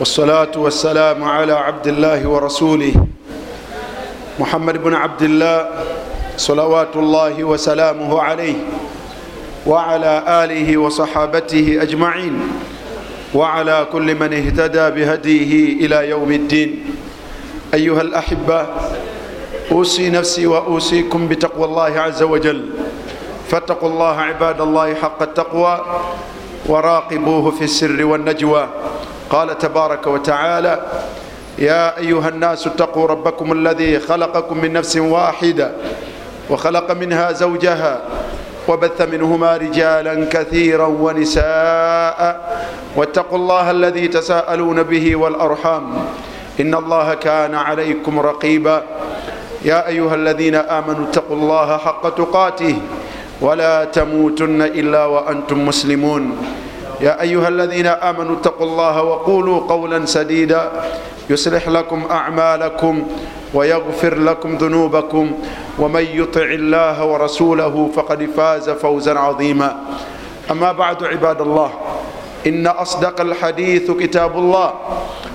والصلاة والسلام على عبد الله ورسوله محمد بن عبد الله صلوات الله وسلامه عليه وعلى آله وصحابته أجمعين وعلى كل من اهتدى بهديه إلى يوم الدين. أيها الأحبة أوصي نفسي وأوصيكم بتقوى الله عز وجل. فاتقوا الله عباد الله حق التقوى. وراقبوه في السر والنجوى. قال تبارك وتعالى يا أيها الناس اتقوا ربكم الذي خلقكم من نفس واحدة وخلق منها زوجها وبث منهما رجالا كثيرا ونساء. واتقوا الله الذي تساءلون به والأرحام. إن الله كان عليكم رقيبا. يا أيها الذين آمنوا اتقوا الله حق تقاته ولا تموتن إلا وأنتم مسلمون. يا أيها الذين آمنوا اتقوا الله وقولوا قولا سديدا. يصلح لكم أعمالكم ويغفر لكم ذنوبكم. ومن يطع الله ورسوله فقد فاز فوزا عظيما. أما بعد عباد الله إن أصدق الحديث كتاب الله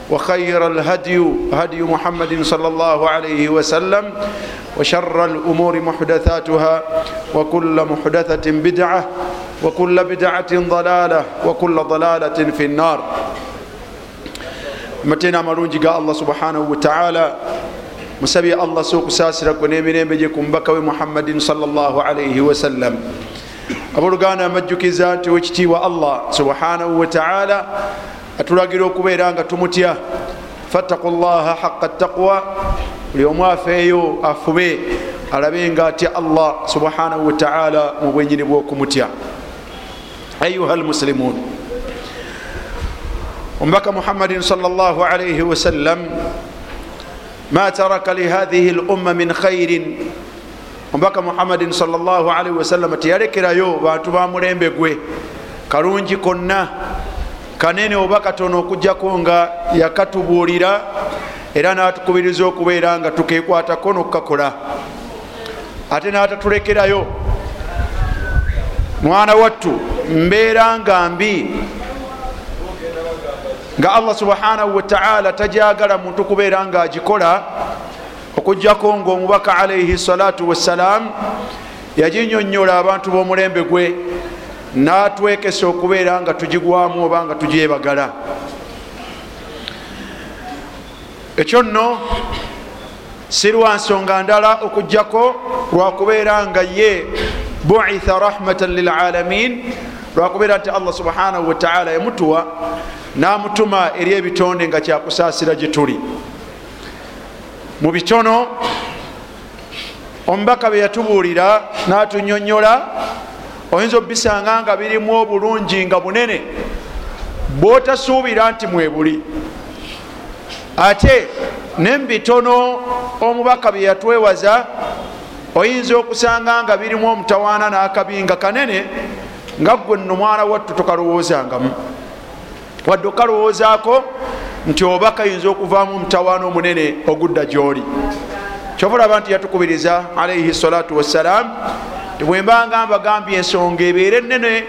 وخير الهدي هدي محمد صلى الله عليه وسلم وشر الأمور محدثاتها وكل محدثة بدعة وكل بدعة ضلالة وكل ضلالة في النار. mateena amalungi ga allah subhanahu wataala musabye allah si okusaasira kwe n'emirembe gye ku mubaka we muhammadin salaalaihi wasallam abooluganda mbajjukiza nti wekitiibwa allah subhanahu wataala atulagira okubeera nga tumutya fattaku llaha haqa taqwa buli omu afeeyo afube alabe nga atya allah subhanahu wataala mu bwenyini bw'okumutya ayuha almuslimun omubaka muhammadin salllahalaihi wasallam ma taraka lihadhihi lumma min khairin omubaka muhammadin salllahalaihi wasallam teyalekerayo bantu bamulembe gwe kalungi konna kanene oba katono okujjako nga yakatubuulira era natukubiriza okubeera nga tukekwatako nokukakola ate natatulekerayo mwana wattu mbeera nga mbi nga allah subhanahu wataala tajagala muntu kubeera nga agikola okujjako nga omubaka alaihi salatu wassalam yaginyonyola abantu b'omulembe gwe natwekesa okubeera nga tugigwamu oba nga tugyebagala. Ekyo nno si lwa nsonga ndala okugjako lwakubeera nga ye buitha rahmatan lilalamin lwakubeera nti allah subhanahu wataala yamutuwa namutuma eri ebitonde nga kyakusaasira gye tuli. Mu bitono omubaka bye yatubuulira natunyonyola oyinza obisanga nga birimu obulungi nga bunene bwotasuubira nti mwebuli ate nembitono omubaka bye yatwewaza oyinza okusanga nga birimu omutawaana n'akabi nga kanene nga gwe nno mwana wattu tokalowoozangamu wadde okalowoozaako nti oba kayinza okuvaamu omutawaana omunene ogudda gyoli. Kyobulaba nti yatukubiriza alaihi salatu wassalam tibwembanga mbagambye ensonga ebeere enene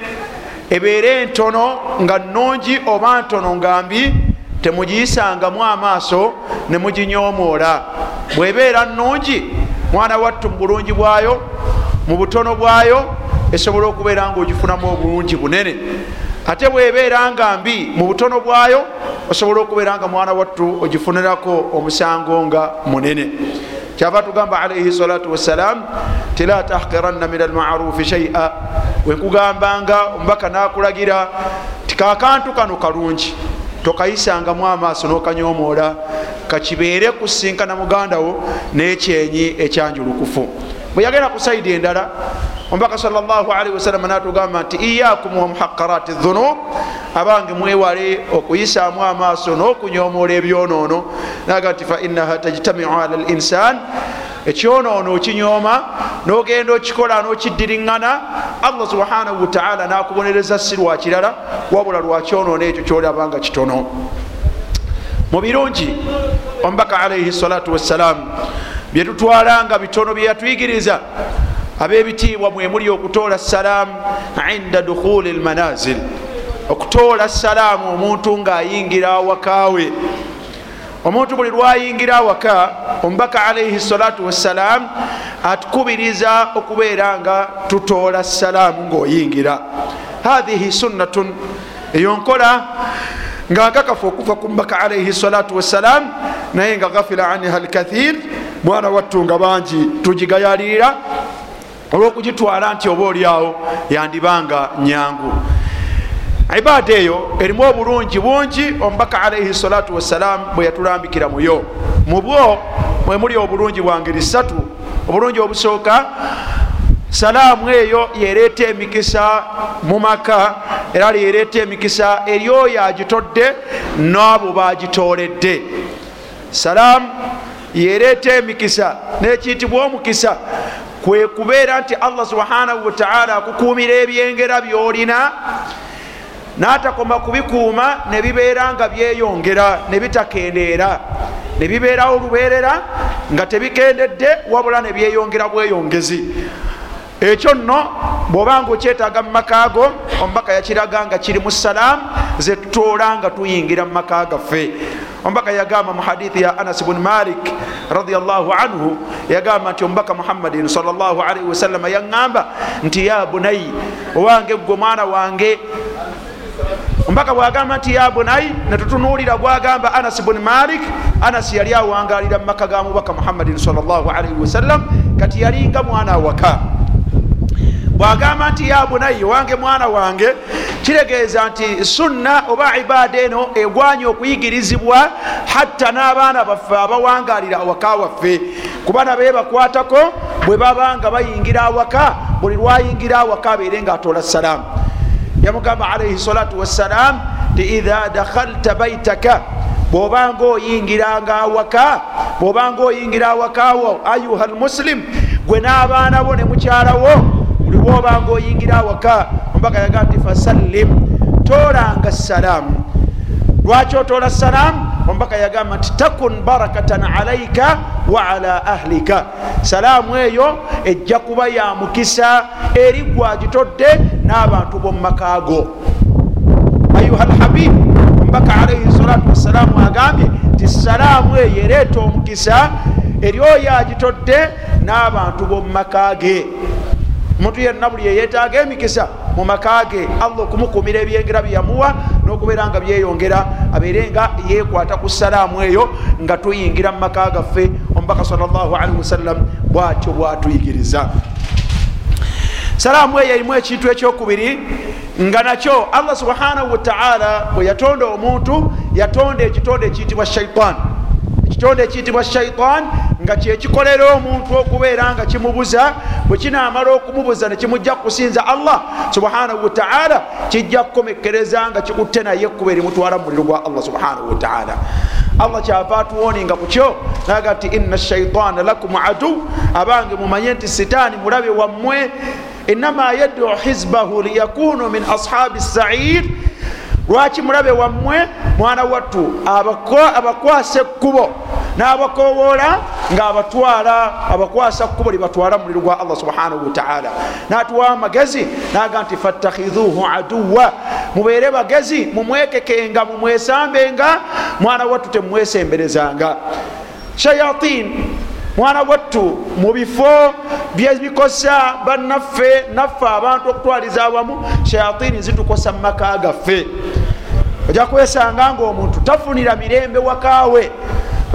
ebeere entono nga nungi oba ntono nga mbi temugiyisangamu amaaso ne muginyomoola bwebeera nungi mwana wattu mu bulungi bwayo mu butono bwayo esobola okubeera nga ogifunamu obulungi bunene. Ate bwebeera nga mbi mu butono bwayo osobola okubeera nga mwana wattu ogifunirako omusango nga munene. Kyava tugamba alaihi salatu wassalam ti la tahkiranna min almarufi shaia wenkugambanga omubaka nakulagira ti kakantu kano kalungi tokayisangamu amaaso nokanyomoola kakibeere kusinkana mugandawo nekyenyi ekyanjulukufu bwe yagenda ku saidi endala omubaka salllahalihi wasalama natugamba nti iyakum wamuhaqarati dhunub abange mwewale okuyisaamu amaaso n'okunyomoola ebyonoono naga nti fainaha tajtamiu ala linsan ekyonoono okinyooma nogenda okikola nokidiriŋŋana allah subhanahu wataala nakubonereza si lwa kirala wabula lwa kyonoono ekyo kyolabanga kitono. Mu birungi omubaka alaihi salatu wassalamu byetutwalanga bitono byeyatuyigiriza abebitiibwa mwemuli okutoola salaamu inda dukhuli lmanazil okutoola salaamu omuntu ngaayingira awakaawe omuntu buli lwayingira awaka omubaka alaihi salatu wassalaamu atukubiriza okubeera nga tutoola salaamu ngaoyingira hathihi sunnatun eyo nkola nga nkakafu okuva ku mubaka alaihi salatu wassalaamu naye nga gafila anha alkathir mwana wattu nga bangi tugigayalirira olwokugitwala nti oba oliawo yandibanga nyangu. Ibaada eyo erimu obulungi bungi omubaka alaihi salatu wassalamu bwe yatulambikira muyo mubwo mwemuli obulungi bwa ngeri satu obulungi obusooka salaamu eyo yereeta emikisa mu maka era yereeta emikisa eri oyo agitodde n'abo bagitooledde salaamu yereeta emikisa nekiyitibwa omukisa. Kwe kubeera nti allah subhanahu wataala akukuumira ebyengera byolina natakoma kubikuuma nebibeera nga byeyongera nebitakendeera nebibeerawo olubeerera nga tebikendedde wabula nebyeyongera bweyongezi ekyo nno bwobanga okyetaaga mu makaago omubaka yakiraga nga kiri mu salaamu zetutoola nga tuyingira mu maka gaffe. Omubaka yagamba mu hadithi ya anas buni malik radiallahu anhu yagamba nti omubaka muhammadin salllahalihi wasallama yaŋŋamba nti ya bunayi owange gwe mwana wange. Omubaka bwagamba nti ya bunayi netutunuulira gwagamba anas buni malik anas yali awangalira mu maka ga mubaka muhammadin salllahalihi wasallam kati yalinga mwana waka bwagamba nti ya bunayi owange mwana wange kiregeeza nti sunna oba ibaada eno egwanya okuyigirizibwa hatta n'abaana baffe abawangalira awaka waffe. Kuba nabe bakwatako bwe babanga bayingira awaka buli lwayingira awaka abeere nga atoola salaamu yamugamba alaihi salatu wassalam ti idha dakhalta baitaka bwobanga oyingiranga awaka bwobanga oyingira awakawo ayuha lmuslim gwe n'abaana bo ne mukyalawo buli bwobanga oyingira awaka ombaka yagaa nti fasallim toolanga salaamu lwaki otoola salaamu ombaka yagamba nti takun barakatan alaika wa ala ahlika. Salaamu eyo ejja kuba ya mukisa eri gwagitodde n'abantu b'omumakaago ayuha lhabibu ombaka alaihi salatu wassalaamu agambye nti salaamu eyo ereeta omukisa eri oyo agitodde n'abantu b'omumakage omuntu yenna buli yeyetaaga emikisa mu makage allah okumukumira ebyengera byeyamuwa n'okubeera nga byeyongera abeere nga yekwata ku salaamu eyo nga tuyingira mu maka gaffe. Omubaka salllahalihi wasallam bwatyo bwatuyigiriza. Salaamu eyo erimu ekintu ekyokubiri nga nakyo allah subhanahu wataala bwe yatonda omuntu yatonda ekitonda ekiyitibwa shaitan ekitonda ekiyitibwa shaitan nga kyekikolera omuntu okubeera nga kimubuza bwe kinamala okumubuza nekimujja kusinza allah subhanahu wataala kijja kukomekereza nga kikutte naye ekkuba erimutwala mu muliro gwa allah subhanahu wataala allah kyava atuwoninga ku kyo naga nti ina shaitana lakum adu abange mumanye nti sitaani mulabe wammwe inama yaddu hizbahu liyakunu min ashabi sair lwaki mulabe wammwe mwana wattu abakwasa ekkubo n'abakowoola ngaabatwala abakwasa kkubo libatwala muliro gwa allah subhanahu wataala natuwa amagezi naga nti fattakhidhuhu aduwa mubeere bagezi mumwekekenga mumwesambenga mwana wattu temumwesemberezanga. Shayatin mwana wattu mu bifo byebikosa bannaffe naffe abantu okutwaliza awamu shayatini zitukosa mu maka gaffe. Ojja kwesanga nga omuntu tafunira mirembe wakaawe.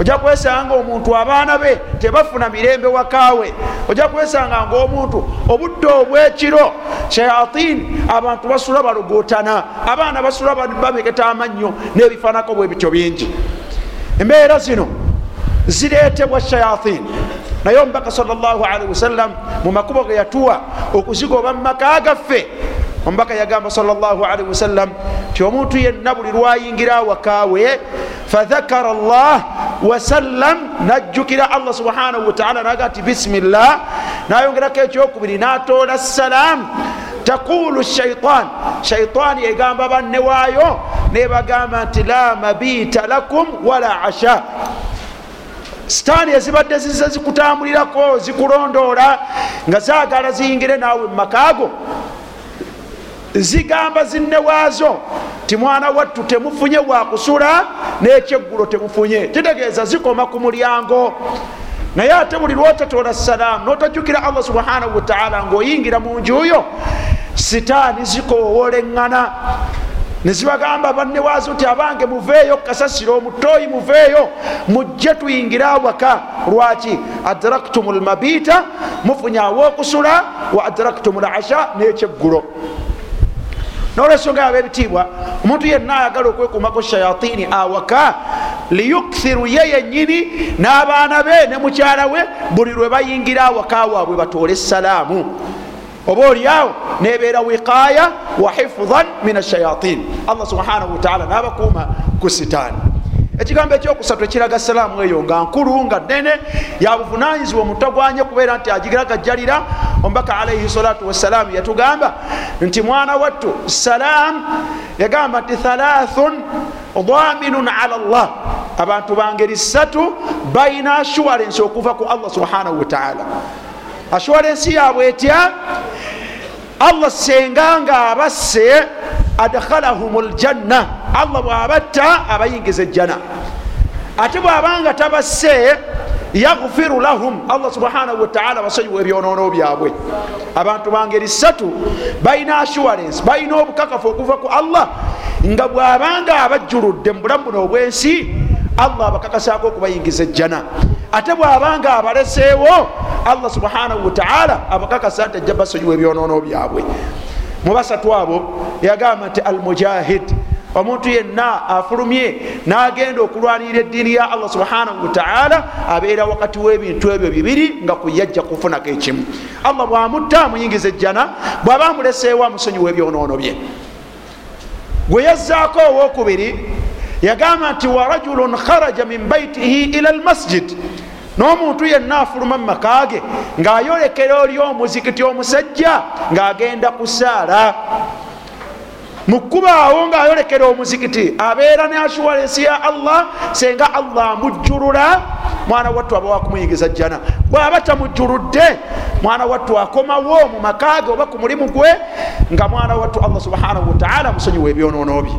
Ojja kwesanga nga omuntu abaana be tebafuna mirembe wakaawe. Ojja kwesanga nga omuntu obudde obwekiro. Shayatini abantu basula balogotana abaana basula bamegeta amannyo n'ebifanako bwe bityo bingi. Embeera zino zireetebwa shayatini naye omubaka salllahalihi wasallam mu makubo ge yatuwa okuzigoba mu maka gaffe omubaka yagamba salllahalihi wasallam ti omuntu yenna buli lwayingira awakaawe fadhakara llah wasallam najjukira allah subhanahu wataala naga nti bisimillah nayongerako ekyokubiri natoola salaamu taqulu shaitan shaitaani egamba banne waayo nebagamba nti la mabiita lakum wala asha sitaani ezibadde zize zikutambulirako zikulondoola nga zaagala ziyingire naawe mu makaago zigamba zinne waazo ti mwana wattu temufunye wakusula nekyeggulo temufunye. Kitegeeza zikoma ku mulyango. Naye ate buli lwotatola salaamu notajukira allah subhanahu wataala ngaoyingira mu njuyo sitaani zikowoleŋŋana nezibagamba bannewazi nti abange muveeyo kasasiro omutoyi muveeyo mujje tuyingire awaka. Lwaki? Adraktum lmabita mufunye awokusula wa adraktum lasha nekyeggulo nolwensonga yaba ebitiibwa omuntu yenna ayagala okwekumako shayatini awaka liyukthiru ye yenyini n'abaana be ne mukyala we buli lwe bayingira awaka waabwe batoole essalaamu oba oliawo nebeera wiqaya wa hifdan min ashayatin allah subhanahu wataala nabakuuma ku sitaani ekigambo ekyokusatu ekiraga salaamu eyo nga nkulu nga nene yabuvunanyizibwa omutagwanye kubeera nti agiragajjalira omubaka alaihi salatu wassalaamu yatugamba nti mwana wattu salaamu yagamba nti thalathun dhaminun ala llah abantu bangeri ssatu bayina ashuwarensi okuva ku allah subhanahu wataala ashuwarensi yabwe etya? Allah senga nga abasse adkhalahum ljanna allah bwabatta abayingiza ejjana. Ate bwabanga tabasse yaghfiru lahum. Allah subhanahu wataala basonyiwa ebyonoono byabwe. Abantu bangeri ssatu balina assurance balina obukakafu okuva ku allah. Nga bwabanga abajjuludde mu bulamu buno obwensi allah abakakasaako okubayingiza ejjana ate bwabanga abaleseewo allah subhanahu wataala abakakasa nti ajja basonyiwa ebyonoono byabwe. Mubasatu abo yagamba nti almujahid omuntu yenna afulumye nagenda okulwanirira eddiini ya allah subhanahu wataala abeera wakati w'ebintu ebyo bibiri nga kuyajja kufunako ekimu. Allah bwamutta amuyingiza ejjana bw'aba amuleseewo amusonyiwa ebyonoono bye. Gwe yazzaako owokubiri yagamba nti warajulun kharaja min baitihi ila almasjid. N'omuntu yenna afuluma mu makage ng'ayolekera oli omuzikiti omusajja ng'agenda ku saala mukubaawo ng'ayolekera omuzikiti abeera ne ashuwalensi ya allah senga allah amujjulula mwana wattu aba wakumuyingiza jjana. Bw'aba tamujjuludde mwana wattu akomawo mu makage oba ku mulimu gwe nga mwana wattu allah subhanahu wataala amusonyiwa ebyonoono bye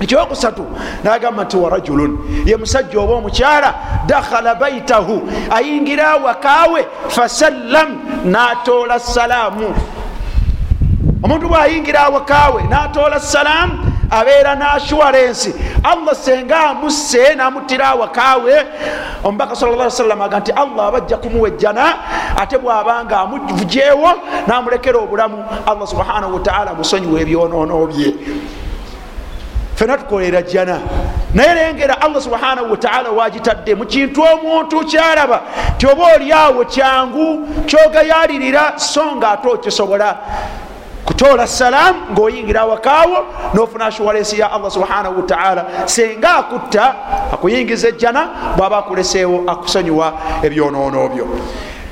ekyokusatu nagamba nti warajulun ye musajja oba omukyala dakhala baitahu ayingira wakawe fasallam natoola salaamu. Omuntu bwayingira awakawe natoola salaamu abeera nashuwarensi allah senga amusse namutira awakawe omubaka sal salam aga nti allah abajja kumuwa ejjana ate bwabanga amujeewo namulekera obulamu. Allah subhanahu wataala amusonyiwa ebyonoono bye fena tukolera jjana naye lengera allah subhanahu wataala wagitadde mu kintu omuntu kyalaba. Ti oba oliawo kyangu kyogayalirira so nga ate okisobola kutoola salaamu ngaoyingira awakaawo nofuna ashuwalensi ya allah subhanahu wataala senga akutta akuyingiza ejjana bwaba akuleseewo akusonyiwa ebyonoono byo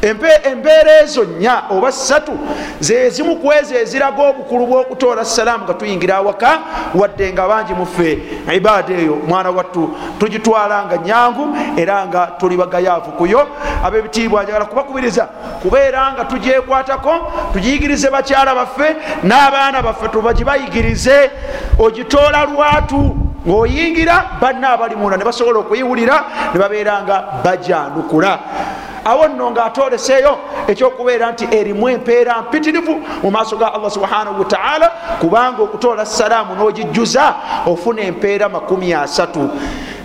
empeera ezo nnya oba ssatu zezimu ku ezo eziraga obukulu bwokutoola salaamu nga tuyingira awaka wadde nga bangi muffe ibaada eyo mwana wattu tugitwala nga nyangu era nga tuli bagayaavu kuyo abebitiibwa njagala kubakubiriza kubeera nga tugyekwatako tugiyigirize bakyala baffe n'abaana baffe tubagibayigirize. Ogitoola lwatu ngaoyingira banna abali munda ne basobola okuyiwulira ne babeera nga bajanukula awo nno ngaatoleseeyo ekyokubeera nti erimu empeera mpitirivu mu maaso ga allah subhanahu wataala kubanga okutoola salaamu n'ogijjuza ofuna empeera makumi asatu.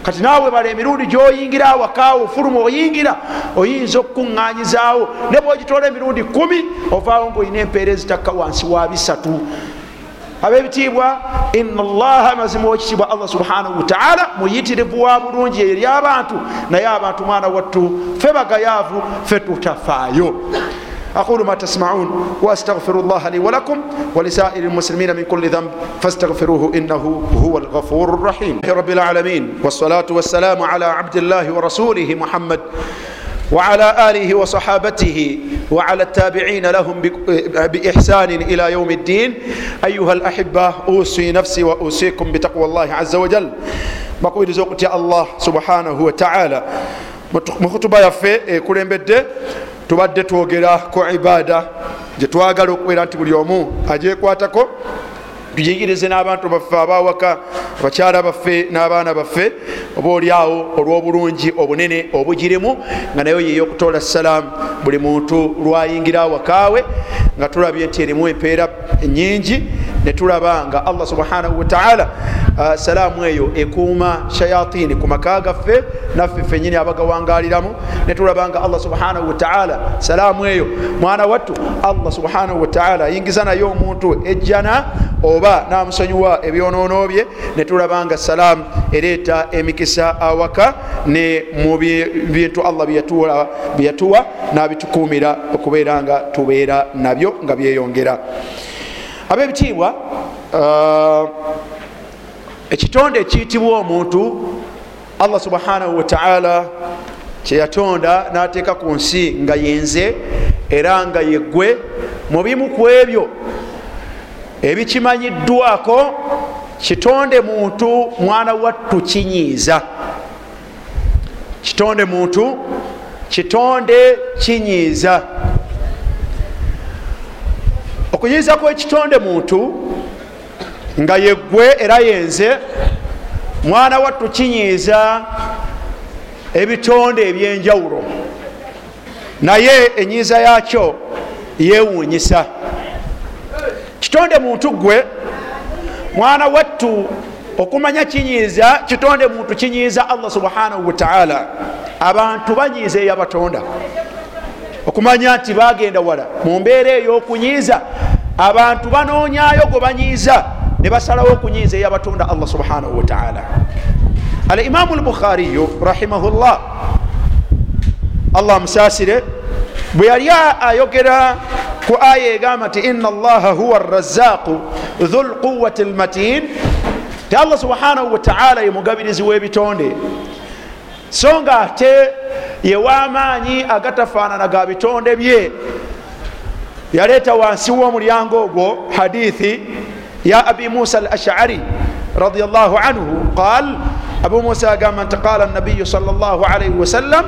Kati naawe bala emirundi gyoyingira awakaawo ofuluma oyingira oyinza okukuŋŋanyizaawo ne bwogitoola emirundi kumi ovaawo ngaolina empeera ezitakka wansi wa bisatu ab'ebitiibwa ina allaha mazima wekitiibwa allah subhanahu wataala muyitirivu wa bulungi eyo eryabantu naye abantu mwana wattu fe bagayaavu fe tutafaayo. أقول ما تسمعون وأستغفر الله لي ولكم ولسائر المسلمين من كل ذنب فاستغفروه إنه هو الغفور الرحيم رب العالمين والصلاة والسلام على عبد الله ورسوله محمد وعلى آله وصحابته وعلى التابعين لهم بإحسان إلى يوم الدين. أيها الأحبة أوصي نفسي وأوصيكم بتقوى الله عز وجل. Bakubiriza okutya allah subhanahu wataala mu kutuba yaffe eh, ekulembedde tubadde twogera ku ibaada gyetwagala okubeera nti buli omu agyekwatako tuyigirize n'abantu baffe abawaka abakyala baffe n'abaana baffe oba oliawo olw'obulungi obunene obugirimu nga nayo yeyo okutoola salaamu buli muntu lwayingira awakaawe nga tulabye nti erimu empeera nyingi netulaba nga allah subhanahu wataala uh, salaamu eyo ekuuma shayatini ku maka gaffe naffe fenyini abagawangaliramu. Netulaba nga allah subhanahu wataala salaamu eyo mwana wattu allah subhanahu wataala ayingiza naye omuntu ejjana oba namusonyiwa ebyonoono bye. Netulaba nga salaamu ereeta emikisa awaka ne mu bintu allah byeyatuwa nabitukumira okubeera nga tubeera nabyo nga byeyongera abebitiibwa uh, ekitonde ekiyitibwa omuntu allah subhanahu wataala kyeyatonda nateeka ku nsi nga yenze era nga yeggwe mu bimu ku ebyo ebikimanyiddwako kitonde muntu mwana wattu kinyiiza. Kitonde muntu kitonde kinyiiza okunyiiza kwekitonde muntu nga yeggwe era yenze mwana wattu kinyiiza ebitonde ebyenjawulo. Naye enyiiza yakyo yewuunyisa kitonde muntu gwe mwana wattu okumanya kinyiiza kitonde muntu kinyiiza allah subhanahu wataala abantu banyiiza eyabatonda. Okumanya nti bagenda wala mu mbeera ey'okunyiiza abantu banoonyayo gwe banyiiza ne basalawo okunyiiza eyabatonda allah subhanahu wataala al imamu lbukhariyu rahimahullah allah amusaasire bwe yali ayogera ku aya egamba nti ina allaha huwa razaqu dhu lquwati lmatin ti allah subhanahu wataala ye mugabirizi w'ebitonde. So nga ate yewamaanyi agatafaanana ga bitonde bye yaleeta wansi w'omulyango ogwo hadithi ya abi musa al ashari radiallahu anhu. Qal abu musa agamba nti qala nabiyu sal llah alaihi wasallam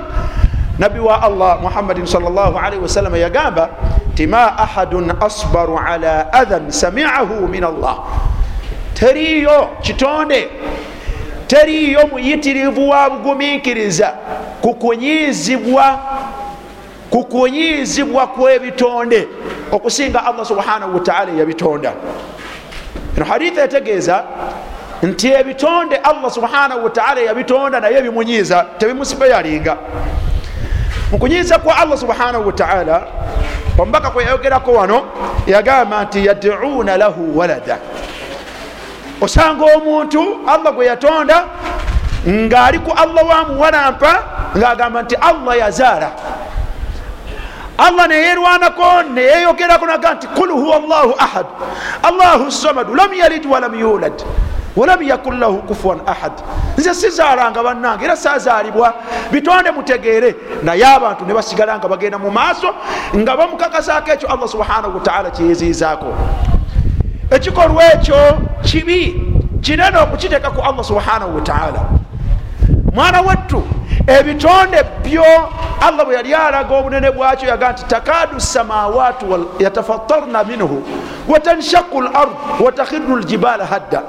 nabi wa allah muhammadin sal llah alaihi wasallam yagamba nti ma ahadun asbaru ala adhan samiahu min allah. Teriyo kitonde teriyo muyitirivu wa bugumiikiriza kukunyiizibwa kukunyiizibwa kw'ebitonde okusinga allah subhanahu wataala yabitonda. Eno haditha etegeeza nti ebitonde allah subhanahu wataala yabitonda naye bimunyiiza tebimusipeyalinga mukunyiiza kwa allah subhanahu wataala omubaka kwe yayogerako wano yagamba nti yaduuna lahu walada. Osanga omuntu allah gwe yatonda ng'ali ku allah wamuwalampa ng'agamba nti allah yazaala allah neyerwanako neyeyogerako naga nti kul huwa llahu ahad. Allahu samadu lam yalid walam yulad walam yakun lahu kufuan ahad. Nze sizaalanga bannange era sazaalibwa. Bitonde mutegeere. Naye abantu ne basigala nga bagenda mu maaso nga bamukakasaako ekyo allah subhanahu wataala kyeyeziizaako ekikolwa ekyo kibi kinene okukiteeka ku allah subhanahu wataala mwana wattu. Ebitonde byo allah bwe yali alaga obunene bwakyo yaga nti takadu samawatu yatafatarna minhu watanshaku lard watakhiru ljibala hadda.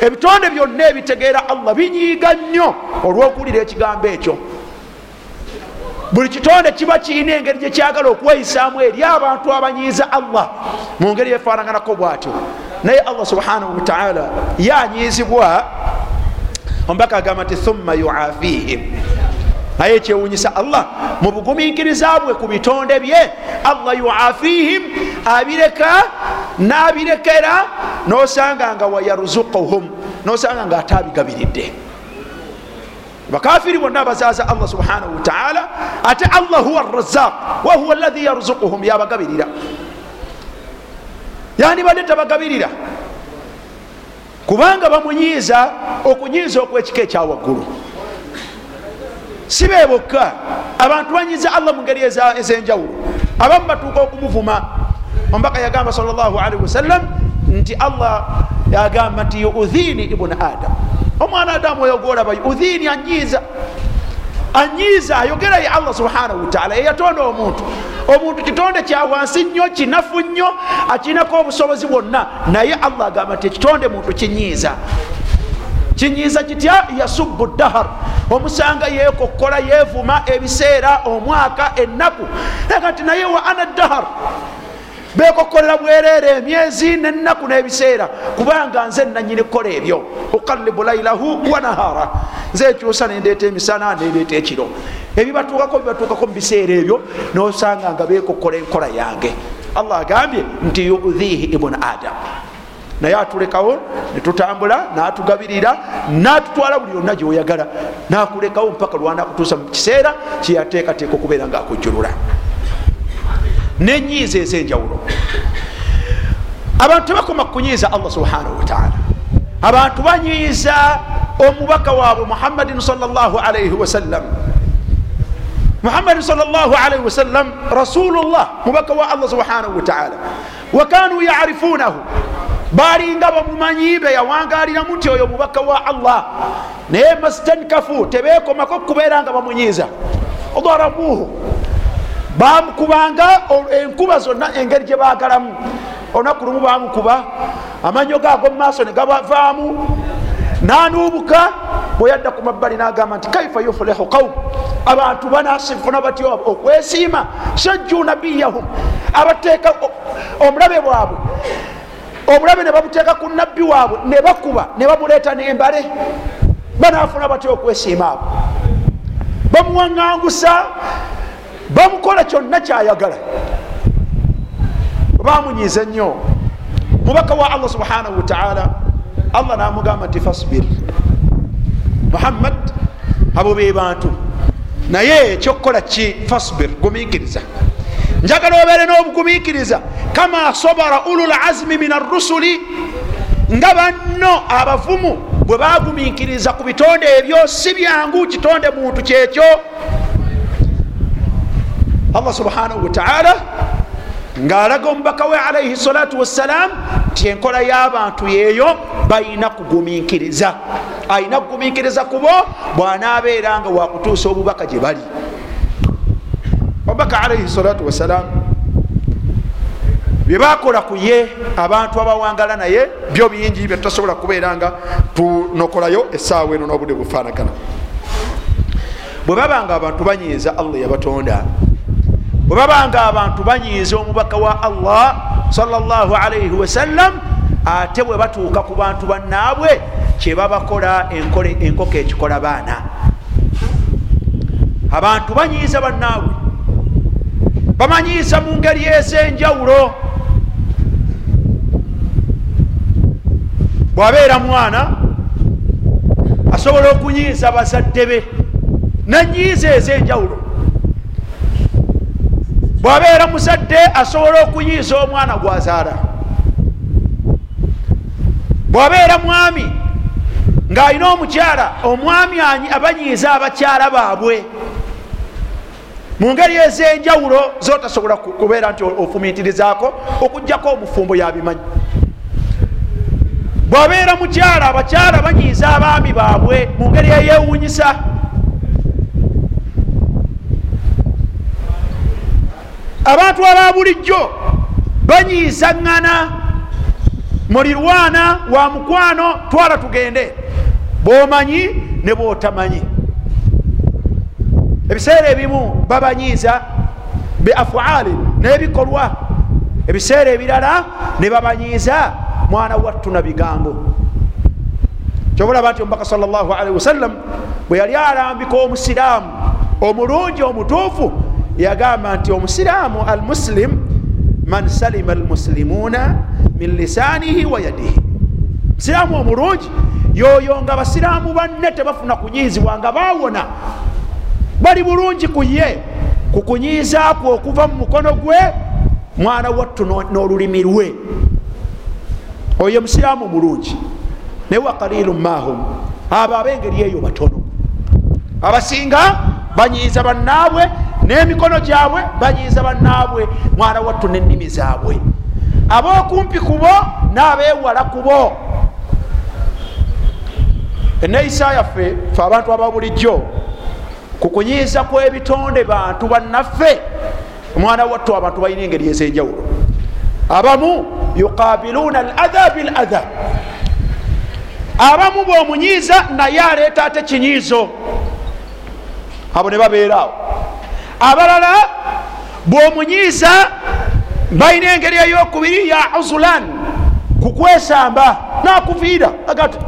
Ebitonde byonna ebitegeera allah binyiiga nnyo olwokuwulira ekigambo ekyo. Buli kitonde kiba kirina engeri gyekyagala okuweyisaamu eri abantu abanyiiza allah mu ngeri yefaanaganako bwatyo. Naye allah subhanahu wataala yanyiizibwa ombaka agamba nti thumma yuafihim. Naye ekyewunyisa allah mu bugumiikiriza bwe ku bitonde bye allah yuafihim abireka nabirekera nosanga nga wayaruzukuhum nosanga nga ate abigabiridde. Bakafiri bonna abazaaza allah subhanahu wataala ate allah huwa razaq wahuwa lahi yarzukuhum yabagabirira. Yandibadde tabagabirira kubanga bamunyiiza okunyiiza okwekika ekyawaggulu si be bokka abantu banyiiza allah mu ngeri ez'enjawulo. Abamu batuuka okumuvuma ombaka yagamba sal llah alaihi wasallam nti allah yagamba nti yuudhini ibuni adam. Omwana adamu oyo golaba yuudhini anyiiza anyiiza ayogera ye allah subhanahu wataala eyatonda omuntu. Omuntu kitonde kyawansi nnyo kinafu nnyo akirinako obusobozi bwonna. Naye allah agamba nti ekitonde muntu kinyiiza. Kinyiiza kitya? Yasubu dahar omusanga yekokola yevuma ebiseera omwaka ennaku. Aga nti naye wa ana dahar bekokolera bwereere emyezi nenaku n'ebiseera. Kubanga nze nanyini kukola ebyo. Ukalibu lailahu wanahara nze ekyusa nendeeta emisana nendeeta ekiro. Ebibatuukako bibatuukako mu biseera ebyo nosanga nga bekokola enkola yange. Allah agambye nti yudhihi ibuni adamu naye atulekawo netutambula natugabirira natutwala buli yonna gyoyagala. Nakulekawo mpaka lwanakutuusa mu kiseera kyeyateekateeka okubeera nga akujjulula nenyiiza ezenjawulo. Abantu tebakoma kunyiiza allah subhanahu wataala abantu banyiiza omubaka waabwe muhammadin salaalaihi wasallam muhammadin salaalaihi wasallam rasulullah mubaka wa allah subhanahu wataala wakanu yarifunahu balinga bamumanyi beyawangaliramu nti oyo mubaka wa allah. Naye mastankafu tebekomako kubeera nga bamunyiiza. Darabuhu bamukubanga enkuba zonna engeri gyebagalamu olunaku lumu bamukuba amanyo gago mumaaso negabavaamu nanubuka bweyadda ku mabbali nagamba nti kaifa yufulihu qaum abantu banasifuna batyo okwesiima shajju nabiyahum. Abateeka omulabe bwabwe obulabe ne babuteeka ku nabbi waabwe ne bakuba ne bamuleeta nembale. Banafuna batyo okwesiima abo? Bamuwaŋŋangusa bamukola kyonna kyayagala. Bamunyiiza nnyo. Mubaka wa allah subhanahu wataala allah namugamba nti fasbir. Muhammad abo be bantu naye ekyokukola ki? Fasbir gumiikiriza. Njagala obeere n'obugumiikiriza. Kama sobara ulul azmi min arusuli nga banno abavumu bwe bagumiikiriza ku bitonde ebyo si byangu kitonde muntu kyekyo allah subhanahu wataala ngaalaga omubaka we alaihi salatu wassalam ti enkola y'abantu yeeyo balina kugumiikiriza. Alina kugumiikiriza kubo bw'anaabeera nga wakutuusa obubaka gye bali. Omubaka alaihi salatu wassalam byebakola ku ye abantu abawangala naye byo bingi byetutasobola kubeera nga tunokolayo esaawa eno n'obudde bufaanagana. Bwe babanga abantu banyiiza allah yabatonda bwe babanga abantu banyiiza omubaka wa allah salaalaihi wasallam ate bwe batuuka ku bantu bannaabwe kyebabakola enkoko ekikola baana. Abantu banyiiza bannaabwe. Bamanyiiza mu ngeri ez'enjawulo. Bwabeera mwana asobola okunyiiza bazadde be nanyiiza ez'enjawulo bwabeera muzadde asobola okunyiiza omwana gwazaala. Bwabeera mwami ng'alina omukyala omwami abanyiiza abakyala baabwe. Mu ngeri ez'enjawulo zotasobola kubeera nti ofumiitirizaako okugjako omufumbo yabimanyi. Bwabeera mukyala abakyala banyiiza abaami baabwe mu ngeri eyewunyisa abantu aba bulijjo banyiiza ŋŋana mulirwana wa mukwano twala tugende. Bwomanyi ne bwotamanyi ebiseera ebimu babanyiiza be afaalin n'ebikolwa. Ebiseera ebirala ne babanyiiza mwana wattu na bigambo kyobulaba nti omubaka salllahalihi wasallam bwe yali alambika omusiraamu omulungi omutuufu yagamba nti omusiraamu al muslim man salima almuslimuna min lisanihi wa yadihi. Musiraamu omulungi yoyo nga basiraamu banne tebafuna kunyiizibwa nga bawona bali bulungi ku ye ku kunyiizakwo okuva mu mukono gwe mwana wattu n'olulimi lwe. Oyo musiraamu mulungi naye wakalilu mahum abo abengeri eyo batono. Abasinga banyiiza bannaabwe n'emikono gyabwe banyiiza bannaabwe mwana wattu n'ennimi zaabwe. Ab'okumpi kubo n'abeewala kubo eneeyisa yaffe fe abantu aba bulijjo ku kunyiiza kw'ebitonde bantu bannaffe omwana wattu abantu balina engeri ezenjawulo. Abamu yuqabiluuna al adha bil adha abamu bwomunyiiza naye aleeta ate kinyiizo. Abo ne babeeraawo abalala bwomunyiiza balina engeri eyokubiri ya uzulan kukwesamba nakuviira agati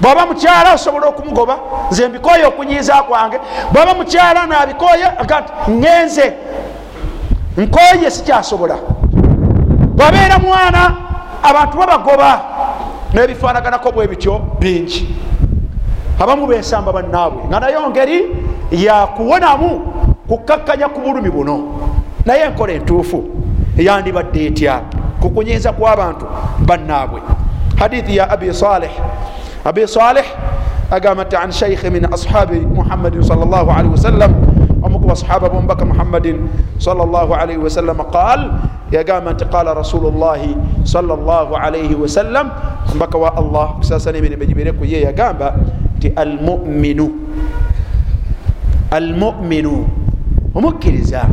bwaba mukyala osobola okumugoba nze mbikoye okunyiiza kwange. Bwaba mukyala nabikoye agati ngenze nkoye sikyasobola. Bwabeera mwana abantu babagoba nebifanaganako bwe bityo bingi. Abamu besamba bannaabwe nga nayo ngeri yakuwonamu kukakkanya ku bulumi buno. Naye enkola entuufu eyandibadde etya? Kukunyiza kw'abantu bannaabwe. Hadithi ya abi saleh. Abi saleh agamba nti an shaikhi min ashabi muhammadin sal llah alihi wasallam omuku basahaba bomubaka muhammadin sal llah alaihi wasallam qal yagamba nti qala rasulu llahi sal llah alaihi wasallam omubaka wa allah kusasana emirembe gibereku ye yagamba nti almuminu. Almuminu omukkiriza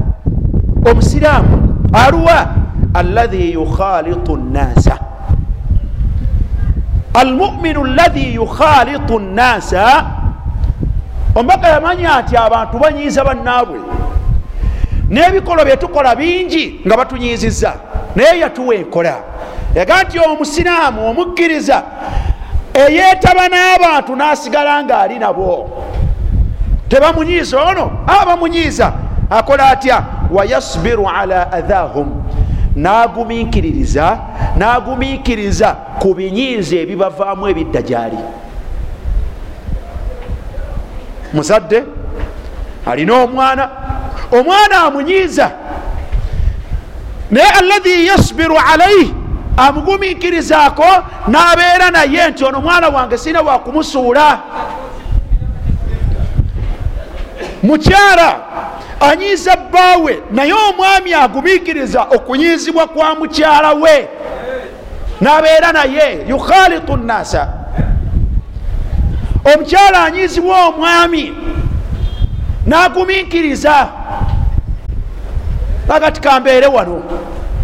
omusiraamu aluwa alladhi yukhalitu nnasa. Almuminu alladhi yukhalitu nnasa. Omubaka yamanya nti abantu banyiiza bannaabwe. N'ebikolo byetukola bingi nga batunyiiziza naye yatuwa enkola. Yaga nti omusiraamu omukkiriza eyeetaba n'abantu n'asigala ng'ali nabo. Tebamunyiiza ono? Abamunyiiza akola atya? Wayasbiru ala adhahum. Nagumiikiririza nagumiikiriza ku binyiiza ebibavaamu ebidda gyali muzadde alina omwana. Omwana amunyiiza. Naye alladhi yasbiru alaihi amugumiikirizaako n'abeera naye nti ono mwana wange sina wakumusuula mukyala anyiiza bbaawe naye omwami agumiikiriza okunyiizibwa kwa mukyala we. N'abeera naye yukhalitu nnasa omukyala anyiizibwa omwami n'agumiikiriza. Agati kambeere wano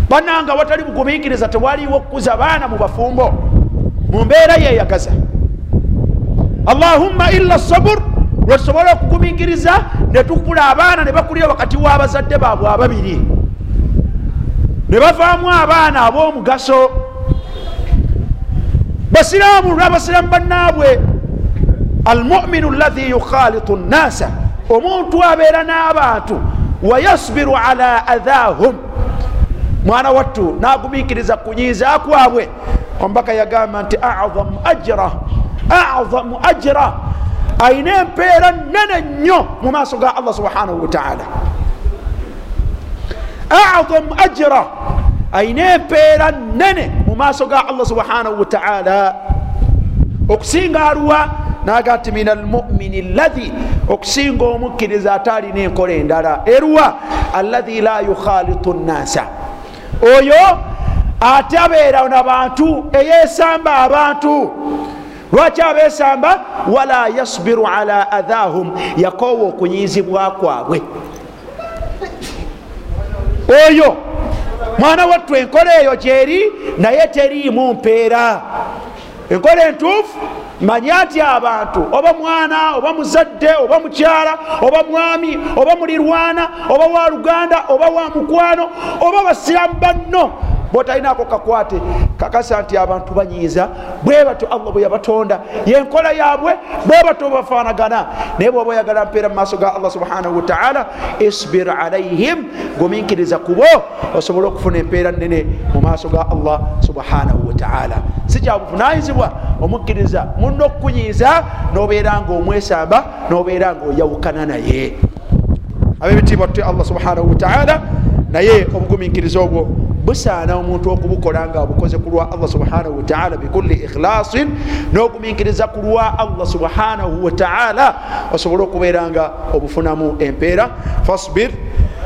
bananga watali bugumiikiriza tewaliwo okukuza baana mu bafumbo. Mu mbeera yeyagaza allahumma illa sabur lwetusobola okugumiikiriza ne tukula abaana ne bakulira wakati w'abazadde baabwe ababiri. Ne bavaamu abaana ab'omugaso. Basiraamu lwabasiraamu bannaabwe almuminu alladhi yukhalitu nnasa omuntu abeera n'abantu wayasbiru ala adhahum mwana wattu nagumiikiriza kunyiiza kwabwe omubaka yagamba nti azamu ajra azamu ajra ayina empeera nene nnyo mu maaso ga allah subhanahu wataala azamu ajra. Ayina empeera nene mu maaso ga allah subhanahu wataala okusinga aluwa naga ti min almumini alladhi okusinga omukkiriza ate alina enkola endala. Eruwa alladhi la yukhalitu nnasa. Oyo ate abeera nabantu eyesamba abantu lwaki abesamba wala yasbiru ala adhahum yakoowa okunyizibwa kwabwe. Oyo mwana wattu enkola eyo gyeri naye teriimu mpeera. Enkola entuufu manya nti abantu oba mwana oba muzadde oba mukyala oba mwami oba mulirwana oba wa luganda oba wa mukwano oba basiramu banno botalinako kakwate kakasa nti abantu banyiiza bwe batyo allah bwe yabatonda. Yenkola yabwe bwe batyo bafanagana naye bwoba oyagala mpeera mu maaso ga allah subhanahu wataala isbir alaihim guminkiriza kubo osobole okufuna empeera nene mu maaso ga allah subhanahu wataala si kyabuvunanyizibwa omukkiriza muno okukunyiiza nobeera nga omwesamba nobeera nga oyawukana naye. Abebitiibwa tutye allah subhanahu wataala naye obuguminkiriza obwo busaana omuntu okubukola nga obukoze ku lwa allah subhanahu wataala bikulli ikhlasin n'oguminkiriza ku lwa allah subhanahu wataala osobole okubeera nga obufunamu empeera. Fasbir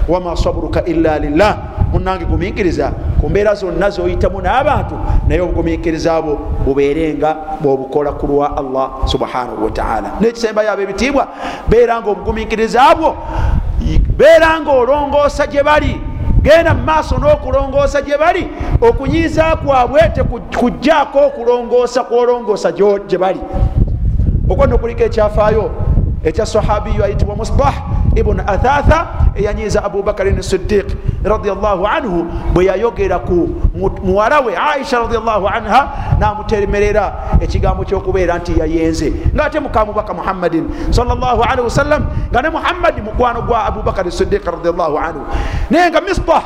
wama saburuka illa lillah. Munange guminkiriza ku mbeera zonna zoyitamu n'abantu naye obuguminkiriza bwo bubeere nga bwobukola ku lwa allah subhanahu wataala nekisembayo abo ebitiibwa beera nga obuguminkiriza bwo beera nga olongoosa gye bali genda mu maaso n'okulongoosa gye bali okunyiiza kwabwe tekujjaako okulongoosa kwolongoosa gye bali. Okwo nokuliko ekyafaayo ekya sahabiyo ayitibwa musbah ibuni athatha eyanyiiza abubakarin sidiq radiallahu anhu bwe yayogera ku muwala we aisha radiallahu anha namutemerera ekigambo kyokubeera nti yayenze ngaate mukamubaka muhammadin salllahalihi wasallam nga ne muhammadi mukwano gwa abubakari sidiq radiallahu anhu. Naye nga misbah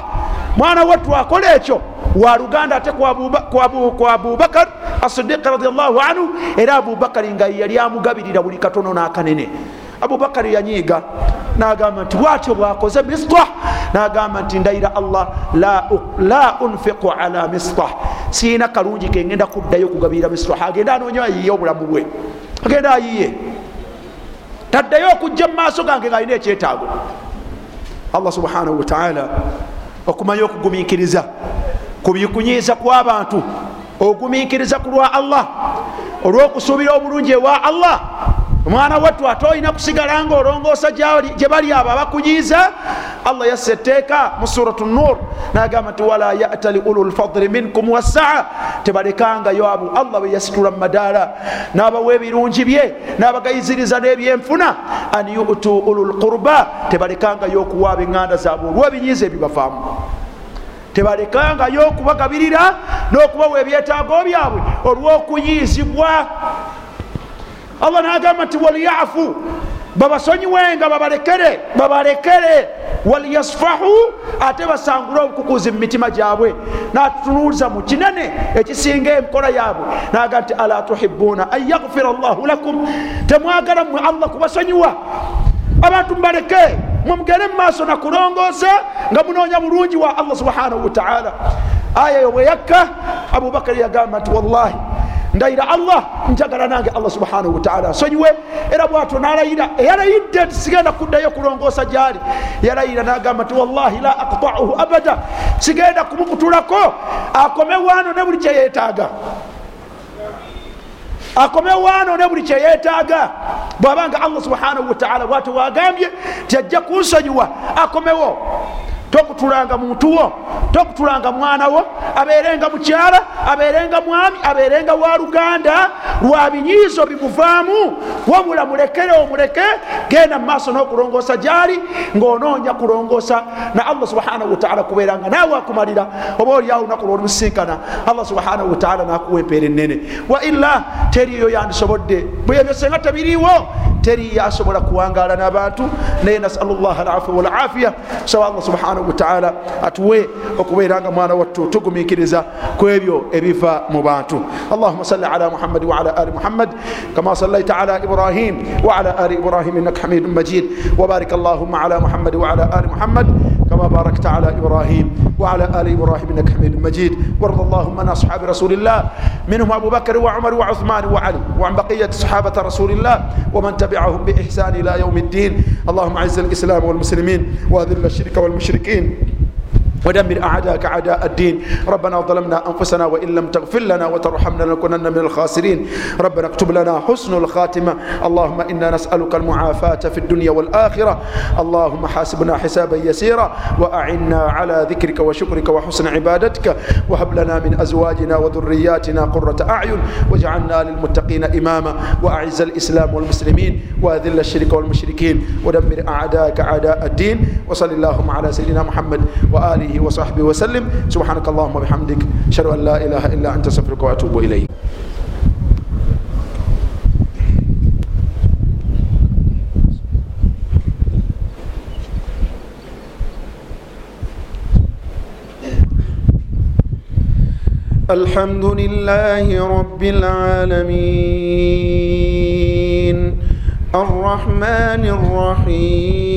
mwana wattu akola ekyo wa luganda ate kwa abubakar asidiq radiallahu anhu era abubakari nga yali amugabirira buli katono n'akanene. Abubakari yanyiiga nagamba nti bwatyo bwakoze mistah nagamba nti ndayira allah la unfiqu ala mistah siina kalungi kengenda kuddayo kugabirira mistah agenda anoonya ayiye obulamu bwe. Agenda ayiye taddayo okujja mu maaso gange ngaalina ekyetaago. Allah subhanahu wataala okumanya okugumiikiriza kubikunyiiza kw'abantu ogumiikiriza ku lwa allah olw'okusuubira obulungi ewa allah. Omwana wattu ate olina kusigala nga olongoosa gye bali abo abakunyiiza allah yassa etteeka mu suratu nur nagamba nti wala yatali ulu lfadli minkum wassaa tebalekangayo abo allah be yasitula mu madaala n'abawa ebirungi bye n'abagayiziriza n'ebyenfuna an yutu ulu lqurba tebalekangayo okuwa ab'eŋŋanda zaabwe olw'ebinyiiza ebibavaamu tebalekangayo okubagabirira n'okubawa ebyetaago byabwe olw'okuyiizibwa allah nagamba nti waliyafu babasonyiwenga babalekere babalekere waliyasfahu ate basangule obukukuzi mu mitima gyabwe. Natunuuliza mu kinene ekisinga enkola yaabwe. Naga nti ala tuhibuna an yagfira llahu lakum? Temwagala mwe allah kubasonyiwa. Abantu mubaleke mwemugere mu maaso nakulongoosa nga munoonya bulungi wa allah subhanahu wataala aya yo bwe yakka abubakari yagamba nti wallahi ndayira allah njagala nange allah subhanahu wataala asonyiwe era bwatyo nalayira eyalayidde nti sigenda kuddayo kulongoosa gyali. Yalayira nagamba nti wallahi la aqtauhu abada. Sigenda kumukutulako akomewaano ne buli kyeyetaaga akomewaano ne buli kyeyetaaga bwabanga allah subhanahu wataala bwatyo wagambye tiajja kunsonyiwa. Akomewo tokutulanga muntu wo tokutulanga mwana wo aberenga mukyala aberenga mwami aberenga wa luganda. Lwa binyiizo bimuvaamu wabula mulekere omuleke genda mumaaso n'okulongoosa gyali ng'onoonya kulongoosa na allah subhanahu wataala kubeeranga. Naawe akumalira oba oliawo olunaku lwolusinkana allah subhanahu wataala nakuwa empeera ennene. Wa illa teriyo yandisobodde. Bwebyo senga tebiriiwo teri yasobola kuwangaala n'abantu naye nasalu llah alafu walafiya sawa allah subhanahu wataala atuwe okubeeranga mwana wattu tugumiikiriza ku ebyo ebiva mu bantu. Allahuma salli ala muhammadi waala ali muhammad kama sallaita ala ibrahim waala ali ibrahim innaka hamidun majid. Wabarik allahuma ala muhammadi waala ali muhammad كما باركت على إبراهيم وعلى آل إبراهيم إنك حميد مجيد. وارض اللهم عن أصحاب رسول الله منهم أبو بكر وعمر وعثمان وعلي وعن بقية صحابة رسول الله ومن تبعهم بإحسان إلى يوم الدين. اللهم عز الإسلام والمسلمين وأذل الشرك والمشركين. ودمر أعداءك أعداء الدين. ربنا ظلمنا أنفسنا وإن لم تغفر لنا وترحمنا لنكونن من الخاسرين. ربنا اكتب لنا حسن الخاتمة. اللهم إنا نسألك المعافاة في الدنيا والآخرة. اللهم حاسبنا حسابا يسيرا وأعنا على ذكرك وشكرك وحسن عبادتك. وهب لنا من أزواجنا وذرياتنا قرة أعين. واجعلنا للمتقين إماما. وأعز الإسلام والمسلمين. وأذل الشرك والمشركين. ودمر أعداءك أعداء الدين. وصل اللهم على سيدنا محمد وآله alihi wasahbihi wasallim subhanaka allahuma bihamdik ashhadu an la ilaha illa anta astafiruka waatubu ilaik الحمد لله رب العالمين الرحمن الرحيم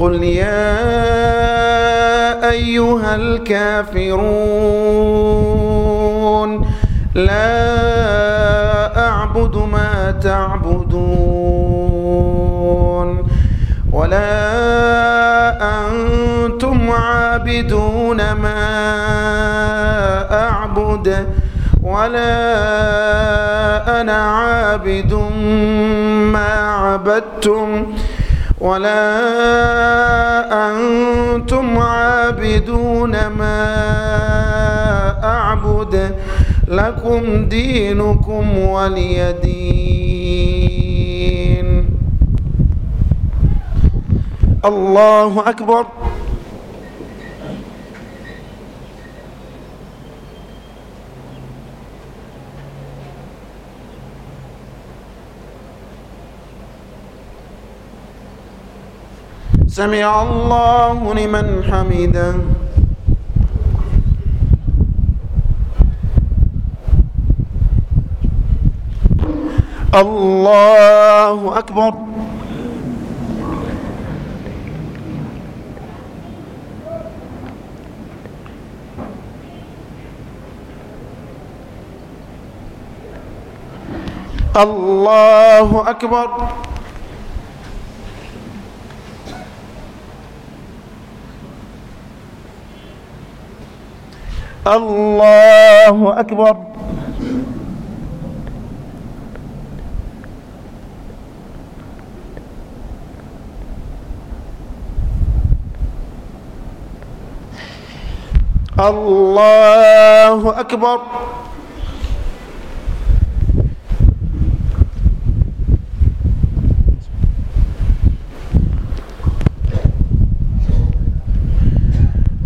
قل يا أيها الكافرون لا أعبد ما تعبدون ولا أنتم عابدون ما أعبد ولا أنا عابد ما عبدتم ولا أنتم عابدون ما أعبد. لكم دينكم ولي دين. الله أكبر. سمع الله لمن حمده. الله أكبر. الله أكبر. الله أكبر الله أكبر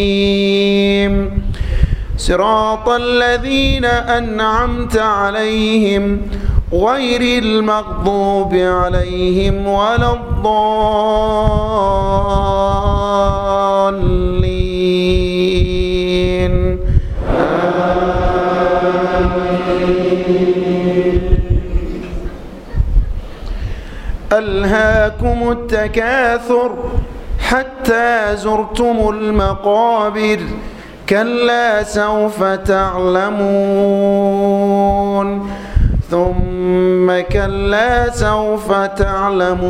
الرجيم صراط الذين أنعمت عليهم غير المغضوب عليهم ولا الضالين. ألهاكم التكاثر. حتى زرتم المقابر كلا سوف تعلمون. ثم كلا سوف تعلمون.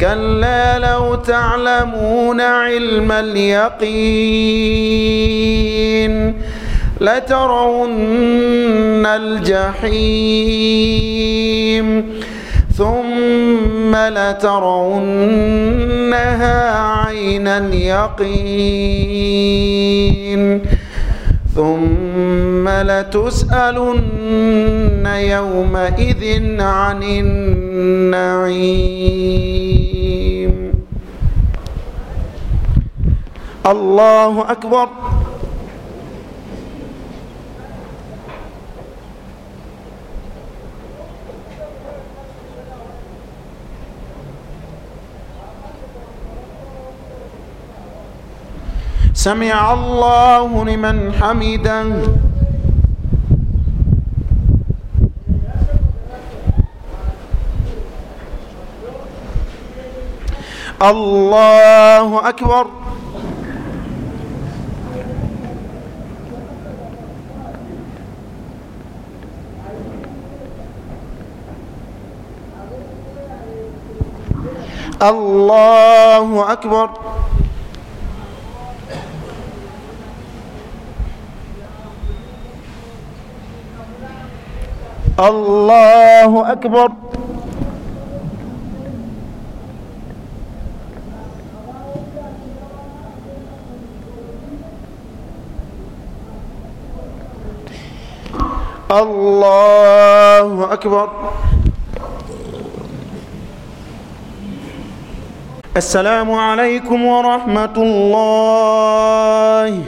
كلا لو تعلمون علم اليقين لترون الجحيم. ثم لترونها عينا يقين ثم لتسألن يومئذ عن النعيم. الله أكبر. سمع الله لمن حمده. الله أكبر. الله أكبر. الله أكبر الله أكبر السلام عليكم ورحمة الله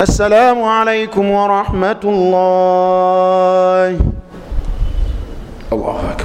السلام عليكم ورحمة الله Allahu Ekber.